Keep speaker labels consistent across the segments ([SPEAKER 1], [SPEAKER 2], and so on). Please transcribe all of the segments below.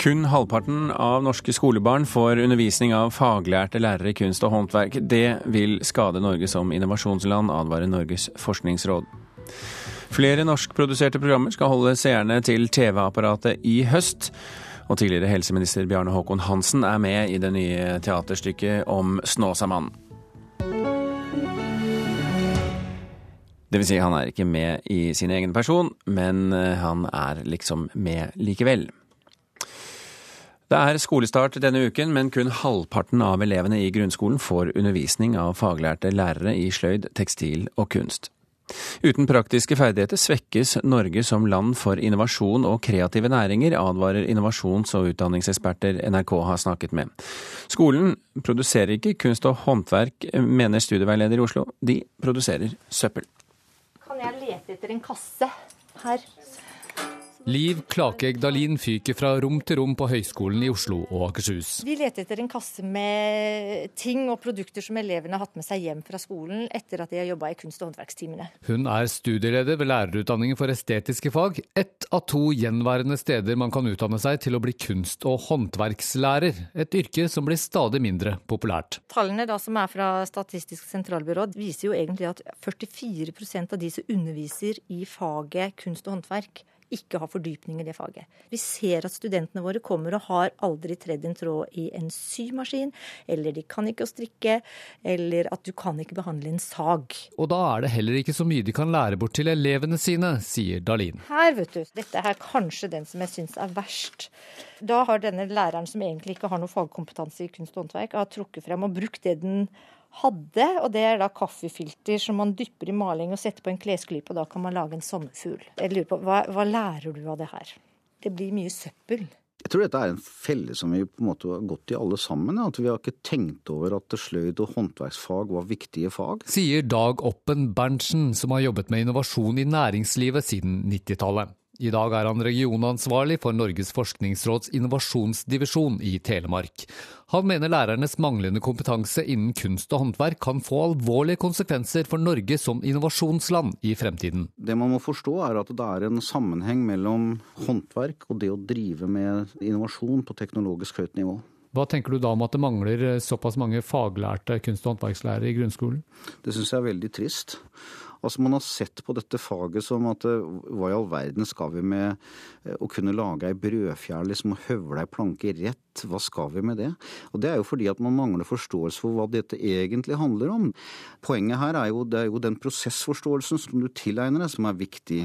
[SPEAKER 1] Kun halvparten av norske skolebarn får undervisning av faglærte lærere i kunst og håndverk. Det vil skade Norge som innovasjonsland, advarer Norges forskningsråd. Flere norskproduserte programmer skal holde seerne til TV-apparatet i høst. Og tidligere helseminister Bjarne Håkon Hansen er med i det nye teaterstykket om Snåsamannen. Det vil si, han er ikke med i sin egen person, men han er liksom med likevel. Det er skolestart denne uken, men kun halvparten av elevene i grunnskolen får undervisning av faglærte lærere i sløyd, tekstil og kunst. Uten praktiske ferdigheter svekkes Norge som land for innovasjon og kreative næringer, advarer innovasjons- og utdanningseksperter NRK har snakket med. Skolen produserer ikke kunst og håndverk, mener studieveileder i Oslo. De produserer søppel.
[SPEAKER 2] Kan jeg lete etter en kasse her?
[SPEAKER 3] Liv Klakegg Dalin fyker fra rom til rom på Høgskolen i Oslo og Akershus.
[SPEAKER 2] Vi leter etter en kasse med ting og produkter som elevene har hatt med seg hjem fra skolen etter at de har jobba i kunst- og håndverkstimene.
[SPEAKER 3] Hun er studieleder ved lærerutdanningen for estetiske fag, ett av to gjenværende steder man kan utdanne seg til å bli kunst- og håndverkslærer, et yrke som blir stadig mindre populært.
[SPEAKER 2] Tallene da som er fra Statistisk sentralbyrå viser jo egentlig at 44% av de som underviser i faget kunst og håndverk, ikke har fordypning i det faget. Vi ser at studentene våre kommer og har aldri tredd en tråd i en symaskin, eller de kan ikke å strikke, eller at du kan ikke behandle en sag.
[SPEAKER 3] Og da er det heller ikke så mye de kan lære bort til elevene sine, sier Dalin.
[SPEAKER 2] Her, vet du. Dette er kanskje den som jeg syns er verst. Da har denne læreren, som egentlig ikke har noe fagkompetanse i kunst og håndverk, har trukket frem og brukt det den hadde, og det er da kaffefilter som man dypper i maling og setter på en klesklype, og da kan man lage en sommerfugl. Jeg lurer på, hva, hva lærer du av det her? Det blir mye søppel.
[SPEAKER 4] Jeg tror dette er en felle som vi på en måte har gått i alle sammen. At vi har ikke tenkt over at sløyd og håndverksfag var viktige fag.
[SPEAKER 3] Sier Dag Oppen Berntsen, som har jobbet med innovasjon i næringslivet siden 90-tallet. I dag er han regionansvarlig for Norges forskningsråds innovasjonsdivisjon i Telemark. Han mener lærernes manglende kompetanse innen kunst og håndverk kan få alvorlige konsekvenser for Norge som innovasjonsland i fremtiden.
[SPEAKER 4] Det man må forstå er at det er en sammenheng mellom håndverk og det å drive med innovasjon på teknologisk høyt nivå.
[SPEAKER 3] Hva tenker du da om at det mangler såpass mange faglærte kunst- og håndverkslærere i grunnskolen?
[SPEAKER 4] Det syns jeg er veldig trist. Altså Man har sett på dette faget som at hva i all verden skal vi med å kunne lage ei brødfjær, liksom og høvle ei planke rett, hva skal vi med det? Og Det er jo fordi at man mangler forståelse for hva dette egentlig handler om. Poenget her er jo, det er jo den prosessforståelsen som du tilegner deg, som er viktig.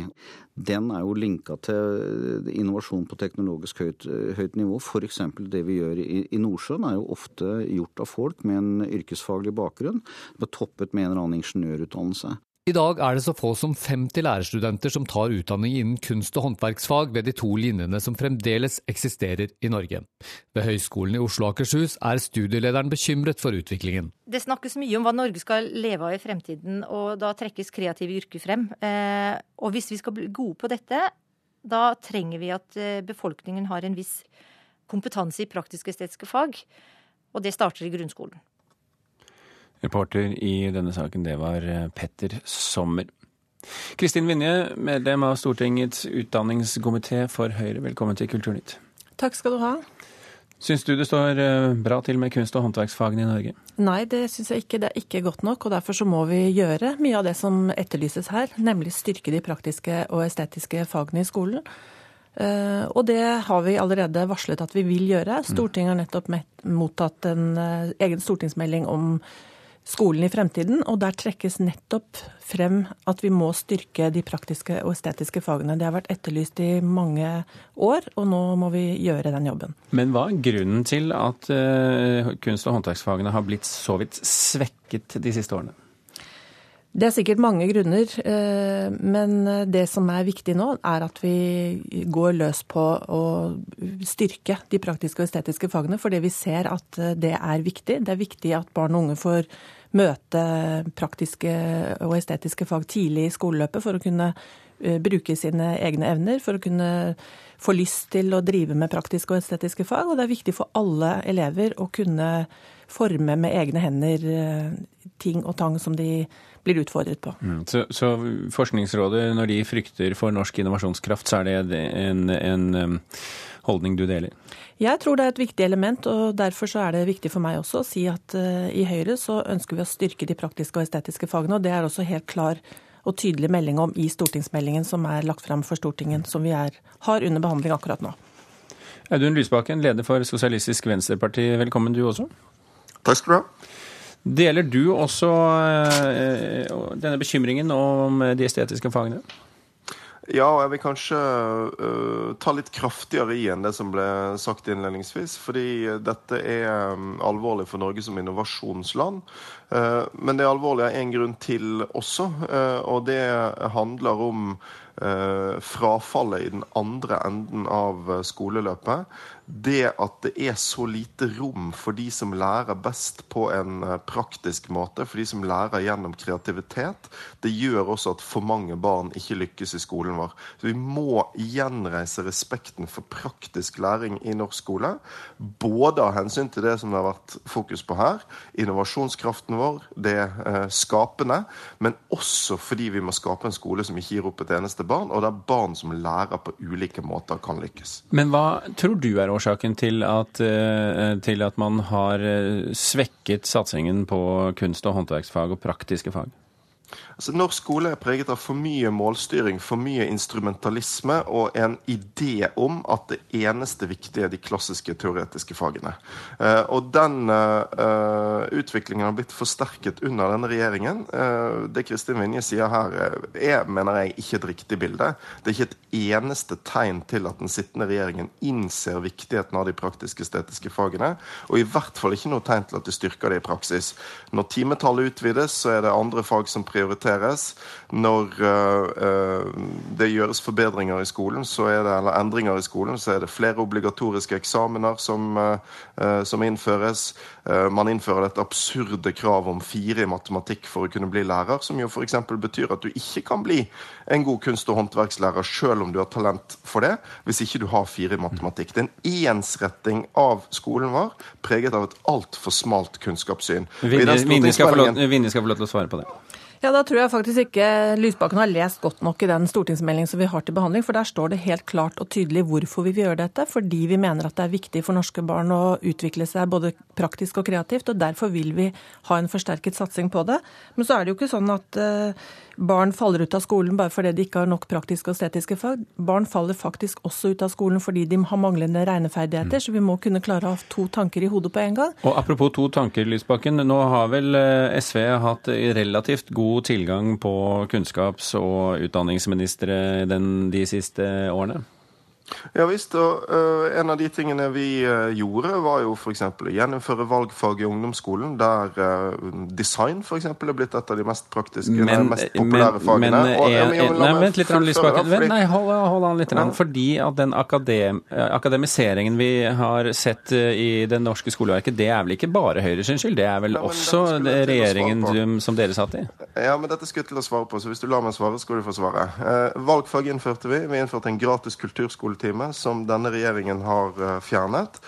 [SPEAKER 4] Den er jo linka til innovasjon på teknologisk høyt, høyt nivå. F.eks. det vi gjør i, i Nordsjøen er jo ofte gjort av folk med en yrkesfaglig bakgrunn. Toppet med en eller annen ingeniørutdannelse.
[SPEAKER 3] I dag er det så få som 50 lærerstudenter som tar utdanning innen kunst- og håndverksfag ved de to linjene som fremdeles eksisterer i Norge. Ved Høgskolen i Oslo og Akershus er studielederen bekymret for utviklingen.
[SPEAKER 2] Det snakkes mye om hva Norge skal leve av i fremtiden, og da trekkes kreative yrker frem. Og hvis vi skal bli gode på dette, da trenger vi at befolkningen har en viss kompetanse i praktisk-estetiske fag, og det starter i grunnskolen.
[SPEAKER 1] Reporter i denne saken, det var eh, Petter Sommer. Kristin Vinje, medlem av Stortingets utdanningskomité for Høyre, velkommen til Kulturnytt.
[SPEAKER 5] Takk skal du ha.
[SPEAKER 1] Syns du det står eh, bra til med kunst- og håndverksfagene i Norge?
[SPEAKER 5] Nei, det syns jeg ikke. Det er ikke godt nok. og Derfor så må vi gjøre mye av det som etterlyses her, nemlig styrke de praktiske og estetiske fagene i skolen. Uh, og det har vi allerede varslet at vi vil gjøre. Stortinget har nettopp mottatt en egen stortingsmelding om skolen i fremtiden, og der trekkes nettopp frem at vi må styrke de praktiske og estetiske fagene. Det har vært etterlyst i mange år, og nå må vi gjøre den jobben.
[SPEAKER 1] Men hva er grunnen til at uh, kunst- og håndverksfagene har blitt så vidt svekket de siste årene?
[SPEAKER 5] Det er sikkert mange grunner, men det som er viktig nå, er at vi går løs på å styrke de praktiske og estetiske fagene, fordi vi ser at det er viktig. Det er viktig at barn og unge får møte praktiske og estetiske fag tidlig i skoleløpet for å kunne bruke sine egne evner, for å kunne få lyst til å drive med praktiske og estetiske fag. Og det er viktig for alle elever å kunne forme med egne hender ting og tang som de blir utfordret på.
[SPEAKER 1] Mm. Så, så, Forskningsrådet, når de frykter for norsk innovasjonskraft, så er det en, en holdning du deler?
[SPEAKER 5] Jeg tror det er et viktig element, og derfor så er det viktig for meg også å si at uh, i Høyre så ønsker vi å styrke de praktiske og estetiske fagene, og det er også helt klar og tydelig melding om i stortingsmeldingen som er lagt fram for Stortinget, som vi er, har under behandling akkurat nå.
[SPEAKER 1] Audun Lysbakken, leder for Sosialistisk Venstreparti, velkommen du også.
[SPEAKER 6] Takk skal du ha.
[SPEAKER 1] Deler du også eh, denne bekymringen om de estetiske fagene?
[SPEAKER 6] Ja, og jeg vil kanskje uh, ta litt kraftigere i enn det som ble sagt innledningsvis. Fordi dette er um, alvorlig for Norge som innovasjonsland. Uh, men det er alvorlig av en grunn til også, uh, og det handler om frafallet i den andre enden av skoleløpet det at det er så lite rom for de som lærer best på en eh, praktisk måte, for de som lærer gjennom kreativitet, det gjør også at for mange barn ikke lykkes i skolen vår. Så vi må gjenreise respekten for praktisk læring i norsk skole. Både av hensyn til det som det har vært fokus på her, innovasjonskraften vår, det eh, skapende, men også fordi vi må skape en skole som ikke gir opp et eneste barn, og der barn som lærer på ulike måter, kan lykkes.
[SPEAKER 1] Men hva tror du er årsaken til at, eh, til at man har eh, svekket satsingen på kunst- og håndverksfag og praktiske fag?
[SPEAKER 6] Altså, norsk skole er preget av for mye målstyring, for mye instrumentalisme og en idé om at det eneste viktige er de klassiske teoretiske fagene. Uh, og den uh, utviklingen har blitt forsterket under denne regjeringen. Uh, det Kristin Vinje sier her, er mener jeg, ikke et riktig bilde. Det er ikke et eneste tegn til at den sittende regjeringen innser viktigheten av de praktiske estetiske fagene, og i hvert fall ikke noe tegn til at de styrker det i praksis. Når timetallet utvides, så er det andre fag som prioriteres prioriteres. Når uh, det gjøres forbedringer i skolen, det, eller endringer i skolen, så er det flere obligatoriske eksamener som, uh, som innføres. Man innfører dette absurde kravet om fire i matematikk for å kunne bli lærer, som jo f.eks. betyr at du ikke kan bli en god kunst- og håndverkslærer selv om du har talent for det, hvis ikke du har fire i matematikk. Det er en ensretting av skolen vår preget av et altfor smalt kunnskapssyn.
[SPEAKER 1] Vinje skal få lov til å svare på det.
[SPEAKER 5] Ja, Da tror jeg faktisk ikke Lysbakken har lest godt nok i den stortingsmeldingen som vi har til behandling. For der står det helt klart og tydelig hvorfor vi vil gjøre dette. Fordi vi mener at det er viktig for norske barn å utvikle seg både praktisk og kreativt. Og derfor vil vi ha en forsterket satsing på det. Men så er det jo ikke sånn at uh, barn faller ut av skolen bare fordi de ikke har nok praktiske og estetiske fag. Barn faller faktisk også ut av skolen fordi de har manglende regneferdigheter, så vi må kunne klare å ha to tanker i hodet på en gang.
[SPEAKER 1] Og Apropos to tanker, Lysbakken. Nå har vel eh, SV hatt relativt god tilgang på kunnskaps- og utdanningsministre de siste årene?
[SPEAKER 6] Ja visst. og uh, En av de tingene vi uh, gjorde, var jo f.eks. å gjennomføre valgfag i ungdomsskolen, der uh, design f.eks. er blitt et av de mest praktiske, men, mest populære men, fagene. Men, og,
[SPEAKER 1] nei, vent litt, Lysbakken. Fordi... Nei, hold, hold an litt. Ja. Fordi at den akadem, akademiseringen vi har sett i det norske skoleverket, det er vel ikke bare Høyre sin skyld? Det er vel ja, også regjeringen som dere satt i?
[SPEAKER 6] Ja, men dette skulle jeg til å svare på, så hvis du lar meg svare, skal du få svare. valgfag innførte vi. Vi innførte en gratis kulturskole skoletime, som denne regjeringen har eh, fjernet.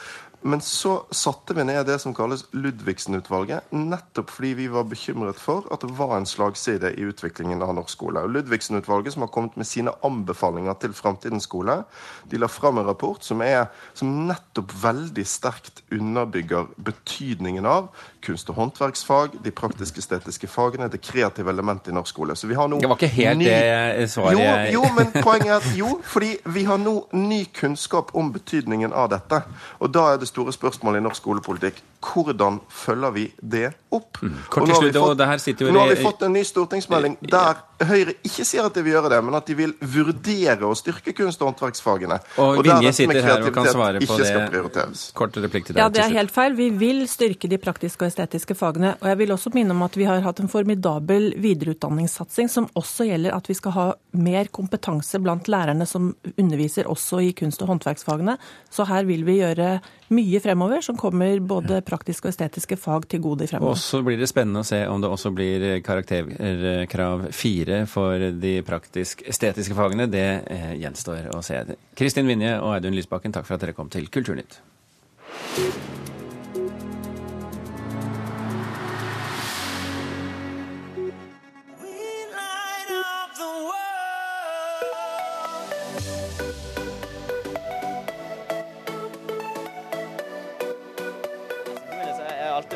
[SPEAKER 6] Men så satte vi ned det som kalles Ludvigsen-utvalget, nettopp fordi vi var bekymret for at det var en slagside i utviklingen av norsk skole. Ludvigsen-utvalget, som har kommet med sine anbefalinger til framtidens skole, de la fram en rapport som, er, som nettopp veldig sterkt underbygger betydningen av kunst- og håndverksfag, de praktisk-estetiske fagene, det kreative elementet i norsk skole. Så vi har nå
[SPEAKER 1] Det var ikke helt ny... det svaret
[SPEAKER 6] jeg jo, jo, men poenget er at jo, fordi vi har nå ny kunnskap om betydningen av dette. Og da er det store spørsmålet i norsk skolepolitikk. Hvordan følger vi det opp? Mm.
[SPEAKER 1] Kort til slutt, og det her sitter
[SPEAKER 6] jo... Nå har vi fått en ny stortingsmelding der Høyre ikke sier at de vil gjøre det, men at de vil vurdere å styrke kunst- og håndverksfagene.
[SPEAKER 1] Og, og Vinje sitter her og kan svare på det. Kort replikk til deg.
[SPEAKER 5] Ja, det er helt feil. Vi vil styrke de praktiske og estetiske fagene. Og jeg vil også minne om at vi har hatt en formidabel videreutdanningssatsing som også gjelder at vi skal ha mer kompetanse blant lærerne som underviser også i kunst- og håndverksfagene. Så her vil vi gjøre mye fremover som kommer både praktiske og estetiske fag til gode fremover.
[SPEAKER 1] Og så blir det spennende å se om det også blir karakterkrav fire for de praktisk-estetiske fagene. Det eh, gjenstår å se. Kristin Vinje og Audun Lysbakken, takk for at dere kom til Kulturnytt.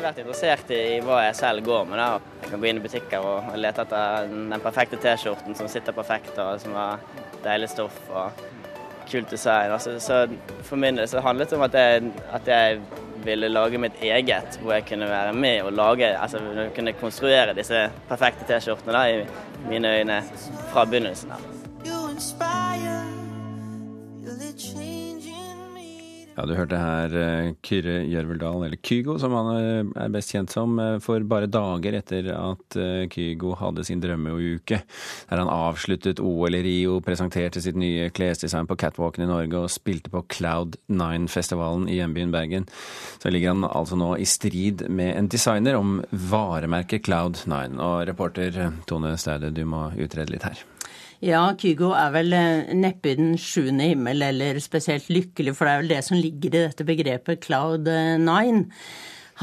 [SPEAKER 7] Vært interessert i hva jeg selv går med. da. Jeg kan gå inn i butikker og lete etter den perfekte T-skjorten som sitter perfekt, og som har deilig stoff og kult design. Altså, så for min del så handlet det om at jeg, at jeg ville lage mitt eget, hvor jeg kunne være med og lage, altså kunne konstruere disse perfekte T-skjortene i mine øyne fra begynnelsen av.
[SPEAKER 1] Ja, du hørte her eh, Kyrre Gjørveldal, eller Kygo som han eh, er best kjent som, eh, for bare dager etter at Kygo hadde sin drømmeuke, der han avsluttet OL i Rio, presenterte sitt nye klesdesign på catwalken i Norge og spilte på Cloud9-festivalen i hjembyen Bergen. Så ligger han altså nå i strid med en designer om varemerket Cloud9. Og reporter Tone Staude, du må utrede litt her.
[SPEAKER 8] Ja, Kygo er vel eh, neppe i den sjuende himmel eller spesielt lykkelig, for det er vel det som ligger i dette begrepet Cloud 9.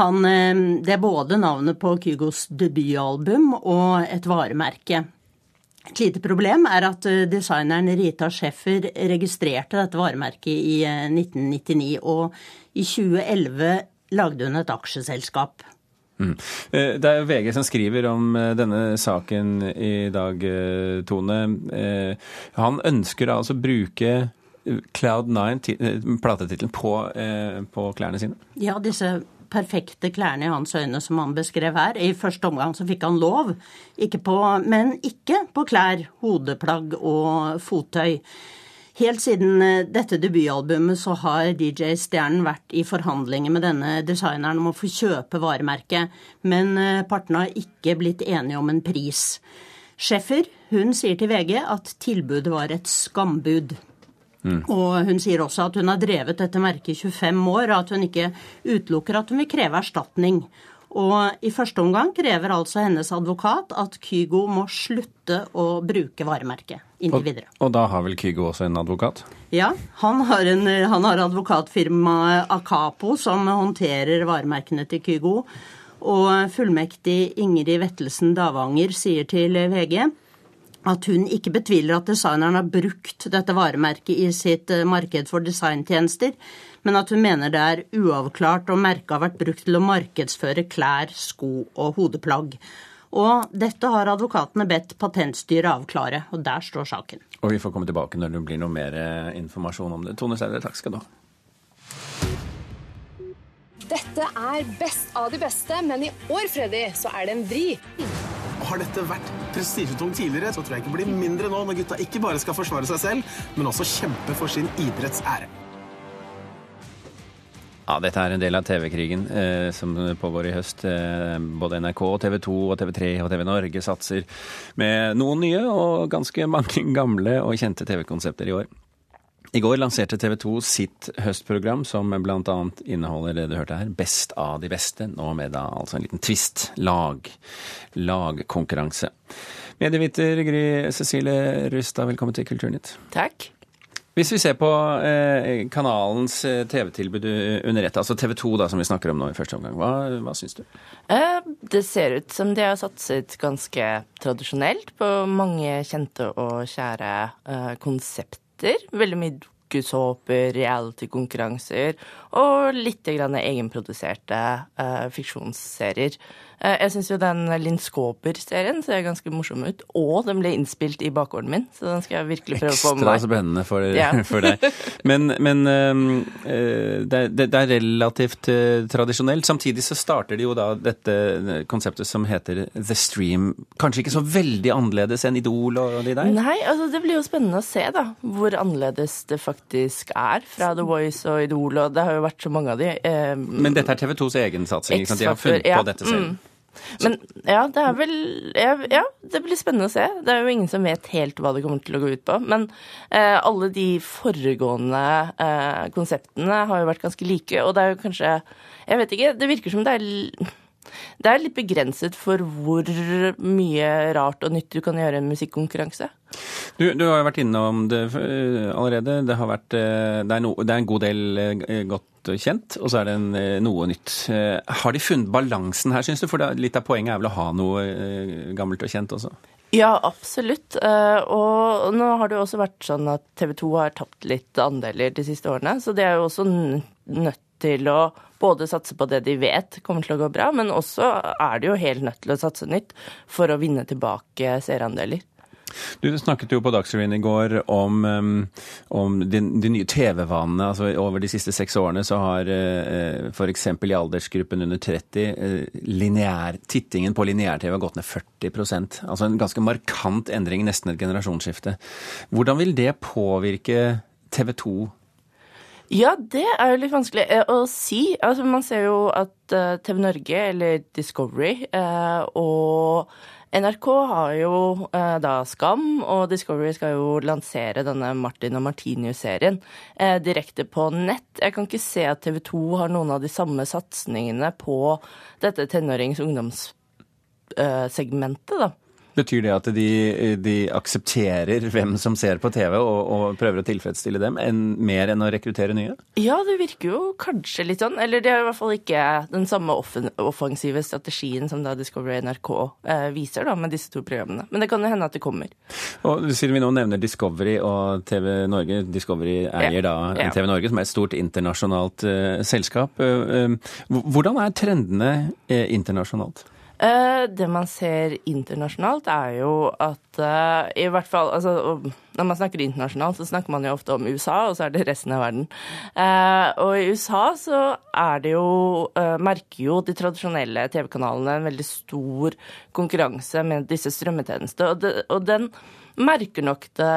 [SPEAKER 8] Han, eh, det er både navnet på Kygos debutalbum og et varemerke. Et lite problem er at eh, designeren Rita Scheffer registrerte dette varemerket i 1999, og i 2011 lagde hun et aksjeselskap.
[SPEAKER 1] Mm. Eh, det er VG som skriver om eh, denne saken i dag, eh, Tone. Han ønsker altså å bruke Cloud9, platetittelen, på, på klærne sine?
[SPEAKER 8] Ja, disse perfekte klærne i hans øyne som han beskrev her. I første omgang så fikk han lov, ikke på, men ikke på klær, hodeplagg og fottøy. Helt siden eh, dette debutalbumet så har DJ-stjernen vært i forhandlinger med denne designeren om å få kjøpe varemerket, men eh, partene har ikke blitt enige om en pris. Scheffer hun sier til VG at tilbudet var et skambud. Mm. Og hun sier også at hun har drevet dette merket i 25 år, og at hun ikke utelukker at hun vil kreve erstatning. Og i første omgang krever altså hennes advokat at Kygo må slutte å bruke varemerket inntil videre.
[SPEAKER 1] Og, og da har vel Kygo også en advokat?
[SPEAKER 8] Ja, han har, en, han har advokatfirmaet Akapo som håndterer varemerkene til Kygo. Og fullmektig Ingrid Vettelsen Davanger sier til VG at hun ikke betviler at designeren har brukt dette varemerket i sitt eh, marked for designtjenester, men at hun mener det er uavklart om merket har vært brukt til å markedsføre klær, sko og hodeplagg. Og dette har advokatene bedt Patentstyret avklare, og der står saken.
[SPEAKER 1] Og vi får komme tilbake når det blir noe mer eh, informasjon om det. Tone Staude, takk skal du ha.
[SPEAKER 9] Dette er Best av de beste, men i år, Freddy, så er det en vri.
[SPEAKER 10] Har dette vært prestisjetungt tidligere, så tror jeg ikke det blir mindre nå når gutta ikke bare skal forsvare seg selv, men også kjempe for sin idretts ære.
[SPEAKER 1] Ja, Dette er en del av TV-krigen eh, som pågår i høst. Eh, både NRK, TV 2 og TV3 og TV Norge satser med noen nye og ganske mange gamle og kjente TV-konsepter i år. I går lanserte TV 2 sitt høstprogram, som bl.a. inneholder det du hørte her, Best av de beste. Nå med da altså en liten twist. Lag. Lagkonkurranse. Medieviter Gry Cecilie Rustad, velkommen til Kulturnytt.
[SPEAKER 11] Takk.
[SPEAKER 1] Hvis vi ser på eh, kanalens eh, TV-tilbud under ett, altså TV 2 da, som vi snakker om nå i første omgang, hva, hva syns du?
[SPEAKER 11] Eh, det ser ut som de har satset ganske tradisjonelt på mange kjente og kjære eh, konsepter. Veldig mye dokusåper, reality-konkurranser og litt egenproduserte uh, fiksjonsserier. Eh, jeg syns jo den Linn Skåber-serien ser ganske morsom ut. Og den ble innspilt i bakgården min, så den skal jeg virkelig prøve på
[SPEAKER 1] med meg. Ekstra spennende for, ja. for deg. Men, men det, er, det, er, relativt uh, tradisjonelt. Samtidig så starter de jo da dette konseptet som heter The Stream. Kanskje ikke så veldig annerledes enn Idol og de der?
[SPEAKER 11] Nei, altså det blir jo spennende å se da, hvor annerledes det faktisk er fra The Voice og Idol, og det har jo vært så mange av de.
[SPEAKER 1] Uh, men dette er TV 2s egen satsing? De har funnet på dette selv? Mm.
[SPEAKER 11] Men ja, det er vel Ja, det blir spennende å se. Det er jo ingen som vet helt hva det kommer til å gå ut på. Men eh, alle de foregående eh, konseptene har jo vært ganske like, og det er jo kanskje Jeg vet ikke, det virker som det er det er litt begrenset for hvor mye rart og nytt du kan gjøre i en musikkonkurranse.
[SPEAKER 1] Du, du, har jo vært innom det eh, allerede. Det, vært, eh, det, er no, det, er en god del eh, godt kjent, og så er det en, noe nytt. Har de funnet balansen her, syns du? For litt av poenget er vel å ha noe gammelt og kjent også?
[SPEAKER 11] Ja, absolutt. Og nå har det jo også vært sånn at TV 2 har tapt litt andeler de siste årene, så det er jo også nødt til å både satse på det de vet kommer til å gå bra, men også er de jo helt nødt til å satse nytt for å vinne tilbake seerandeler.
[SPEAKER 1] Du snakket jo på Dagsrevyen i går om, om de, de, nye TV-vanene. altså Over de siste seks årene så har eh, f.eks. i aldersgruppen under 30 eh, lineær, tittingen på lineær-TV gått ned 40% Altså en ganske markant endring, nesten et generasjonsskifte. Hvordan vil det påvirke TV 2
[SPEAKER 11] ja, det er jo litt vanskelig eh, å si. Altså, man ser jo at uh, TV Norge, eller Discovery, uh, og NRK har jo da Skam, og Discovery skal jo lansere denne Martin og Martinius-serien direkte på nett. Jeg kan ikke se at TV 2 har noen av de samme satsingene på dette tenårings- og ungdomssegmentet, da.
[SPEAKER 1] Betyr det at de, de aksepterer hvem som ser på TV, og, og prøver å tilfredsstille dem, en, mer enn å rekruttere nye?
[SPEAKER 11] Ja, det virker jo kanskje litt sånn. Eller det er i hvert fall ikke den samme offensive strategien som da Discovery NRK eh, viser da, med disse to programmene. Men det kan jo hende at det kommer.
[SPEAKER 1] Og Siden vi nå nevner Discovery og TV Norge, Discovery eier ja. da ja. TV Norge, som er et stort internasjonalt eh, selskap. Uh, uh, hvordan er trendene internasjonalt?
[SPEAKER 11] Eh, det man ser internasjonalt, er jo at uh, i hvert fall altså, Når man snakker internasjonalt, så snakker man jo ofte om USA, og så er det resten av verden. Uh, og i USA så er det jo Merker jo de tradisjonelle TV-kanalene en veldig stor konkurranse med disse strømmetjenestene. Og, den merker nok det,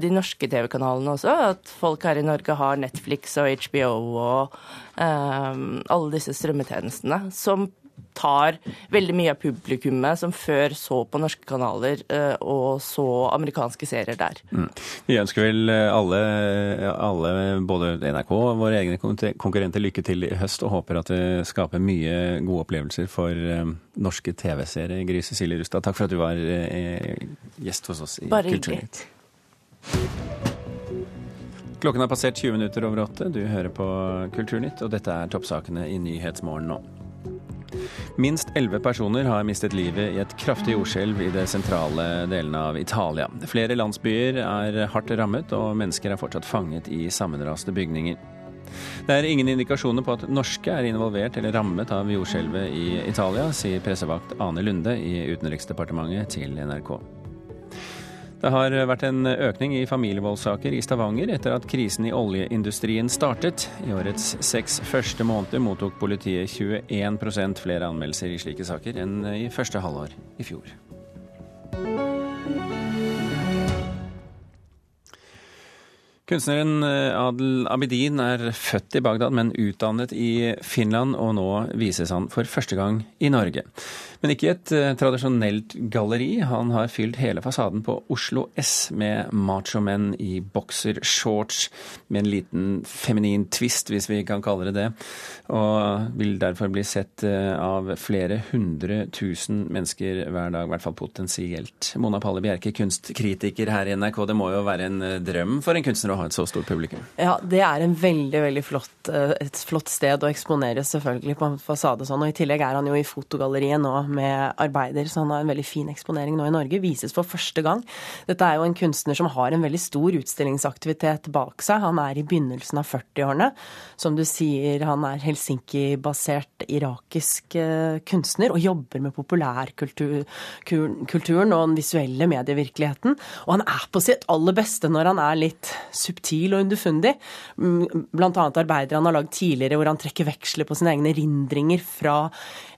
[SPEAKER 11] de norske TV-kanalene også, at folk her i Norge har Netflix og HBO og alle disse strømmetjenestene, som tar veldig mye av publikummet som før så på norske kanaler eh, og så amerikanske serier der. Mm.
[SPEAKER 1] Vi ønsker vel eh, alle, alle, både NRK og våre egne konkurrenter, lykke til i høst, og håper at det skaper mye gode opplevelser for eh, norske TV-seere. Gry Cecilie Rustad, takk for at du var gjest hos oss i Kulturnytt. Klokken har passert 20 minutter over åtte. Du hører på Kulturnytt, og dette er toppsakene i Nyhetsmorgen nå. Minst elleve personer har mistet livet i et kraftig jordskjelv i det sentrale delene av Italia. Flere landsbyer er hardt rammet, og mennesker er fortsatt fanget i sammenraste bygninger. Det er ingen indikasjoner på at norske er involvert eller rammet av jordskjelvet i Italia, sier pressevakt Ane Lunde i Utenriksdepartementet til NRK. Det har vært en økning i familievoldssaker i Stavanger etter at krisen i oljeindustrien startet. I årets seks første måneder mottok politiet 21% flere anmeldelser i slike saker enn i første halvår i fjor. Kunstneren eh, Adel Abidin er født i Bagdad, men utdannet i Finland, og nå vises han for første gang i Norge. Men ikke i et uh, tradisjonelt galleri. Han har fylt hele fasaden på Oslo S med machomenn i boksershorts, med en liten feminin twist, hvis vi kan kalle det det. Og vil derfor bli sett uh, av flere hundre tusen mennesker hver dag, i hvert fall potensielt. Mona Palle Bjerke, kunstkritiker her i NRK. Det må jo være en uh, drøm for en kunstner å ha et så stort publikum?
[SPEAKER 12] Ja, det er en veldig, veldig flott, et flott sted å eksponere selvfølgelig på en fasade sånn. Og i tillegg er han jo i fotogalleriet nå med arbeider, så han har en veldig fin eksponering nå i Norge. Vises for første gang. Dette er jo en kunstner som har en veldig stor utstillingsaktivitet bak seg. Han er i begynnelsen av 40-årene. Som du sier, han er Helsinki-basert irakisk eh, kunstner og jobber med populærkulturen og den visuelle medievirkeligheten. Og han er på sitt aller beste når han er litt subtil og underfundig. Mm, blant annet arbeider han har lagd tidligere hvor han trekker veksler på sine egne erindringer fra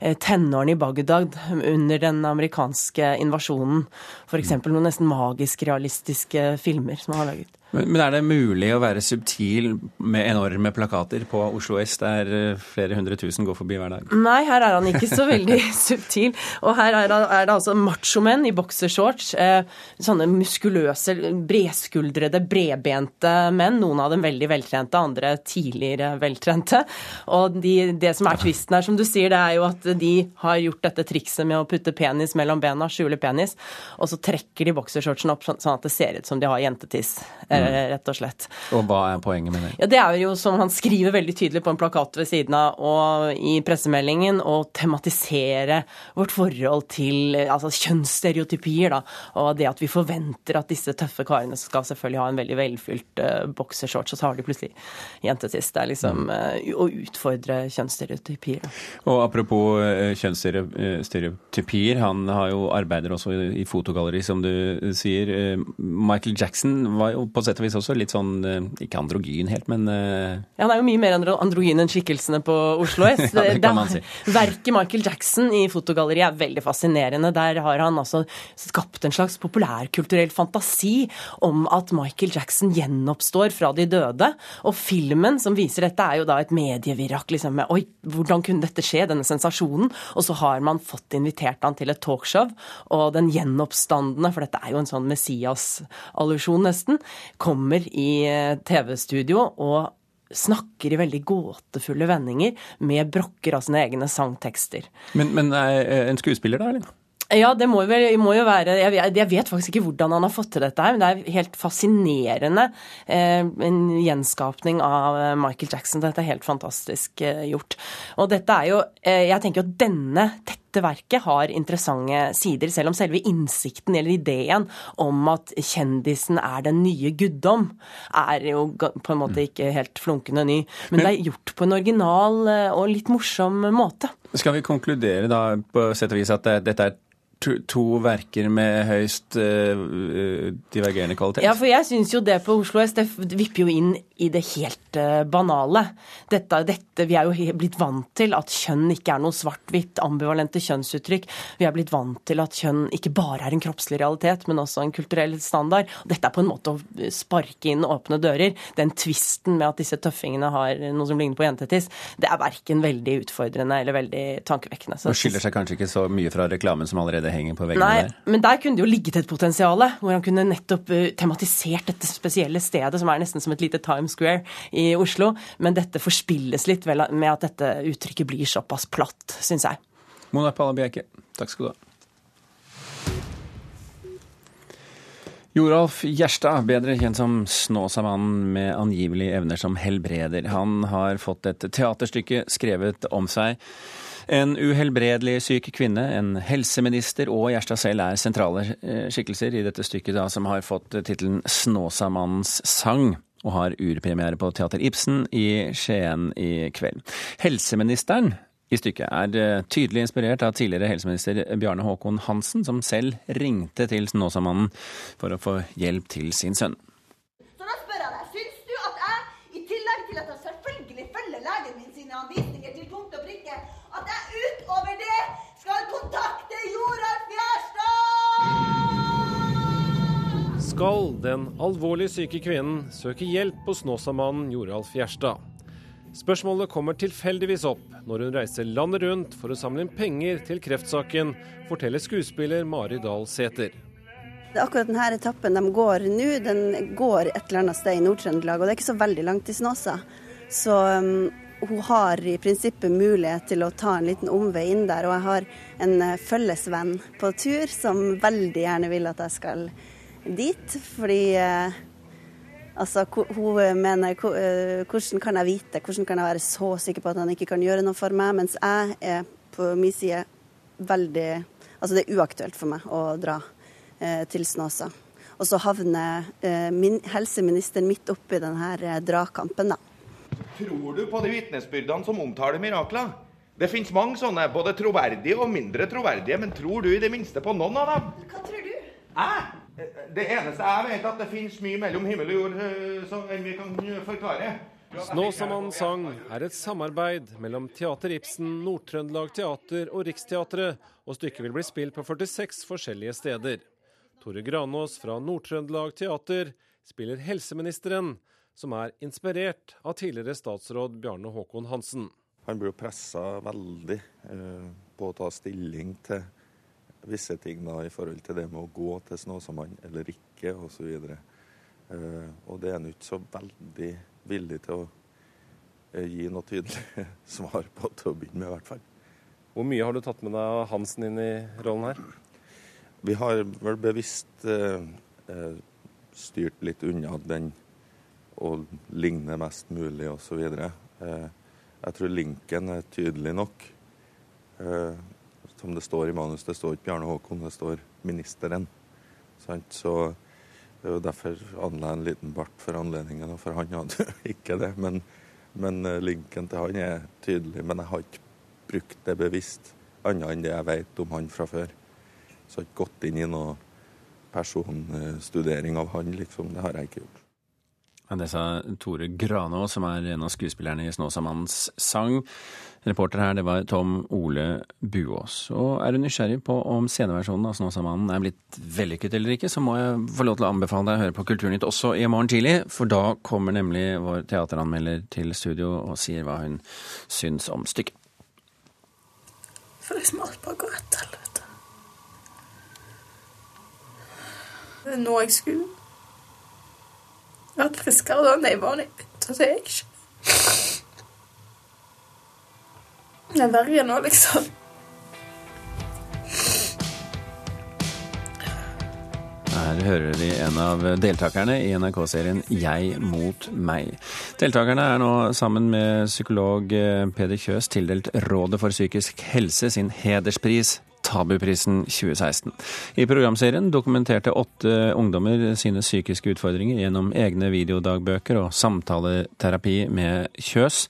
[SPEAKER 12] eh, tenårene i Bagdad under den amerikanske invasjonen. F.eks. noen nesten magisk realistiske filmer som han har laget.
[SPEAKER 1] Men, er det mulig å være subtil med enorme plakater på Oslo S, der eh, flere hundre tusen går forbi hver dag?
[SPEAKER 12] Nei, her er han ikke så veldig subtil. Og her er er det altså machomenn i boksershorts. Eh, sånne muskuløse, bredskuldrede, bredbente menn. Noen av dem veldig veltrente, andre tidligere veltrente. Og de, det som er tvisten her, som du sier, det er jo at de har gjort dette trikset med å putte penis mellom bena, skjule penis, og så trekker de boksershortsen opp sånn at det ser ut som de har jentetiss. Eh, rett og slett.
[SPEAKER 1] Og hva er poenget med det?
[SPEAKER 12] Ja, Det er jo som han skriver veldig tydelig på en plakat ved siden av og i pressemeldingen, å tematisere vårt forhold til altså, kjønnsstereotypier. da, Og det at vi forventer at disse tøffe karene skal selvfølgelig ha en veldig velfylt uh, boksershorts, og så har de plutselig jentetiss. Det er liksom uh, å utfordre kjønnsstereotypier. Da.
[SPEAKER 1] Og apropos uh, kjønnsstereotypier, han har jo arbeider også i, i fotogalleri, som du sier. Michael Jackson var jo på sett og vis også litt sånn, ikke androgyn helt, men
[SPEAKER 12] Ja, han er jo mye mer androgyn enn skikkelsene på Oslo S.
[SPEAKER 1] ja, det kan man si.
[SPEAKER 12] Verket Michael Jackson i fotogalleriet er veldig fascinerende. Der har han altså skapt en slags populærkulturell fantasi om at Michael Jackson gjenoppstår fra de døde. Og filmen som viser dette, er jo da et medievirak liksom med Oi, hvordan kunne dette skje? Denne sensasjonen. Og så har man fått invitert han til et talkshow, og den gjenoppstandende, for dette er jo en sånn Messias-allusjon nesten, kommer i eh, TV-studio og snakker i veldig gåtefulle vendinger med brokker av sine egne sangtekster.
[SPEAKER 1] Men, men er en skuespiller, da? eller?
[SPEAKER 12] Ja, det må, vel, må jo være jeg, jeg, vet faktisk ikke hvordan han har fått til dette her, men det er helt fascinerende. Eh, en gjenskapning av eh, Michael Jackson. Dette er helt fantastisk eh, gjort. Og dette er jo eh, Jeg tenker jo at denne dette verket har interessante sider, selv om selve innsikten eller ideen om at kjendisen er den nye guddom, er jo på en måte ikke helt flunkende ny. Men, men det er gjort på en original eh, og litt morsom måte.
[SPEAKER 1] Skal vi konkludere da på sett og vis at dette er to, verker med høyst uh, divergerende kvalitet?
[SPEAKER 12] Ja, for jeg syns jo det på Oslo S det vipper jo inn i det helt uh, banale. Dette, dette, vi er jo blitt vant til at kjønn ikke er noe svart-hvitt, ambivalente kjønnsuttrykk. Vi er blitt vant til at kjønn ikke bare er en kroppslig realitet, men også en kulturell standard. Dette er på en måte å sparke inn åpne dører. Den tvisten med at disse tøffingene har noe som ligner på jentetiss, det er verken veldig utfordrende eller veldig tankevekkende.
[SPEAKER 1] Så, det skiller seg kanskje ikke så mye fra reklamen som allerede henger på veggene
[SPEAKER 12] Nei,
[SPEAKER 1] der?
[SPEAKER 12] Men der kunne det jo ligget et potensial, hvor han kunne nettopp uh, tematisert dette spesielle stedet, som er nesten som et lite Times Square i Oslo. Men dette forspilles litt med at dette uttrykket blir såpass platt, syns jeg.
[SPEAKER 1] Mona Palla Bjerke, takk skal du ha. Joralf Gjerstad, bedre kjent som Snåsamannen med angivelige evner som helbreder. Han har fått et teaterstykke skrevet om seg. En uhelbredelig syk kvinne, en helseminister og Gjerstad selv er sentrale eh, skikkelser i dette stykket, da, som har fått tittelen Snåsamannens sang og har urpremiere på Teater Ibsen i Skien i kveld. Helseministeren i stykket er eh, tydelig inspirert av tidligere helseminister Bjarne Håkon Hansen, som selv ringte til Snåsamannen for å få hjelp til sin sønn.
[SPEAKER 13] Skal
[SPEAKER 14] den alvorlig syke kvinnen søke hjelp hos Snåsamannen Joralf Gjerstad? Spørsmålet kommer tilfeldigvis opp når hun reiser landet rundt for å samle inn penger til kreftsaken, forteller skuespiller Mari Dahl Sæther.
[SPEAKER 15] Akkurat denne etappen de går nå, den går et eller annet sted i Nord-Trøndelag, og det er ikke så veldig langt til Snåsa. Så um, hun har i prinsippet mulighet til å ta en liten omvei inn der. Og jeg har en uh, følgesvenn på tur som veldig gjerne vil at jeg skal dit, fordi uh, Altså, hun mener uh, hvordan kan jeg vite, hvordan kan jeg være så sikker på at han ikke kan gjøre noe for meg, mens jeg er på min side veldig Altså det er uaktuelt for meg å dra eh, til Snåsa. Og så havner eh, min, helseministeren midt oppi denne eh, dragkampen, da.
[SPEAKER 16] Tror du på de vitnesbyrdene som omtaler mirakler? Det finnes mange sånne, både troverdige og mindre troverdige, men tror du i det minste på noen av dem?
[SPEAKER 13] Hva tror du?
[SPEAKER 16] Jeg? Det eneste jeg vet, at det finnes mye mellom himmel og jord som vi kan forklare.
[SPEAKER 14] Snåsamannens sang er et samarbeid mellom Teater Ibsen, Nord-Trøndelag Teater og Riksteatret, og stykket vil bli spilt på 46 forskjellige steder. Tore Granås fra Nord-Trøndelag Teater spiller helseministeren, som er inspirert av tidligere statsråd Bjarne Håkon Hansen.
[SPEAKER 6] Han blir jo pressa veldig eh, på å ta stilling til visse ting da, i forhold til det med å gå til Snåsamannen eller ikke, osv. Eh, og det er han ikke så veldig villig til å eh, gi noe tydelig svar på til å begynne med, i hvert fall.
[SPEAKER 14] Hvor mye har du tatt med deg Hansen inn i rollen her?
[SPEAKER 6] Vi har vel bevisst eh, eh,
[SPEAKER 17] styrt litt unna den å ligne mest mulig osv. Eh, jeg tror linken er tydelig nok. Som det står i manus, det står ikke Bjarne Håkon, det står ministeren. Så det er jo derfor anla en liten bart for anledningen, og for han hadde jo ikke det. Men, men eh, linken til han er tydelig. Men jeg har ikke brukt det bevisst, annet enn det jeg vet om han fra før. Så jeg har ikke gått inn i noe personstudering av han, liksom. Det har jeg ikke gjort.
[SPEAKER 1] Ja, det sa Tore Granå, som er en av skuespillerne i Snåsamannens sang. Reporter her, det var Tom Ole Buås. Og er du nysgjerrig på om sceneversjonen av Snåsamannen er blitt vellykket eller ikke, så må jeg få lov til å anbefale deg å høre på Kulturnytt også i morgen tidlig, for da kommer nemlig vår teateranmelder til studio og sier hva hun syns om stykket.
[SPEAKER 18] For som alt bare går rett til helvete. Det er nå jeg skulle vært friskere da enn jeg var da jeg det er ikke. Det er verre nå, liksom.
[SPEAKER 1] Her hører vi en av deltakerne i NRK-serien Jeg mot meg. Deltakerne er nå sammen med psykolog eh, Peder Kjøs tildelt Rådet for psykisk helse sin hederspris Tabuprisen 2016. I programserien dokumenterte åtte ungdommer sine psykiske utfordringer gjennom egne videodagbøker og samtaleterapi med Kjøs.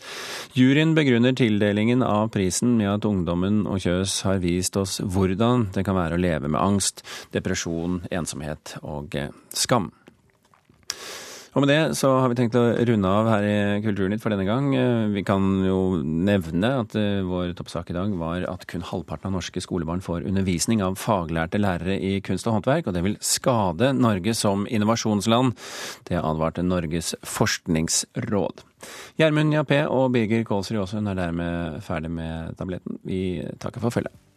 [SPEAKER 1] Juryen begrunner tildelingen av prisen med at ungdommen og Kjøs har vist oss hvordan det kan være å leve med angst, depresjon, ensomhet og skam. Og med det så har vi tenkt å runde av her i Kulturnytt for denne gang. Vi kan jo nevne at eh, vår toppsak i dag var at kun halvparten av norske skolebarn får undervisning av faglærte lærere i kunst og håndverk, og det vil skade Norge som innovasjonsland. Det advarte Norges forskningsråd. Gjermund Jappé og Birger Kålsrud Aasund er dermed ferdig med tabletten. Vi takker for følget.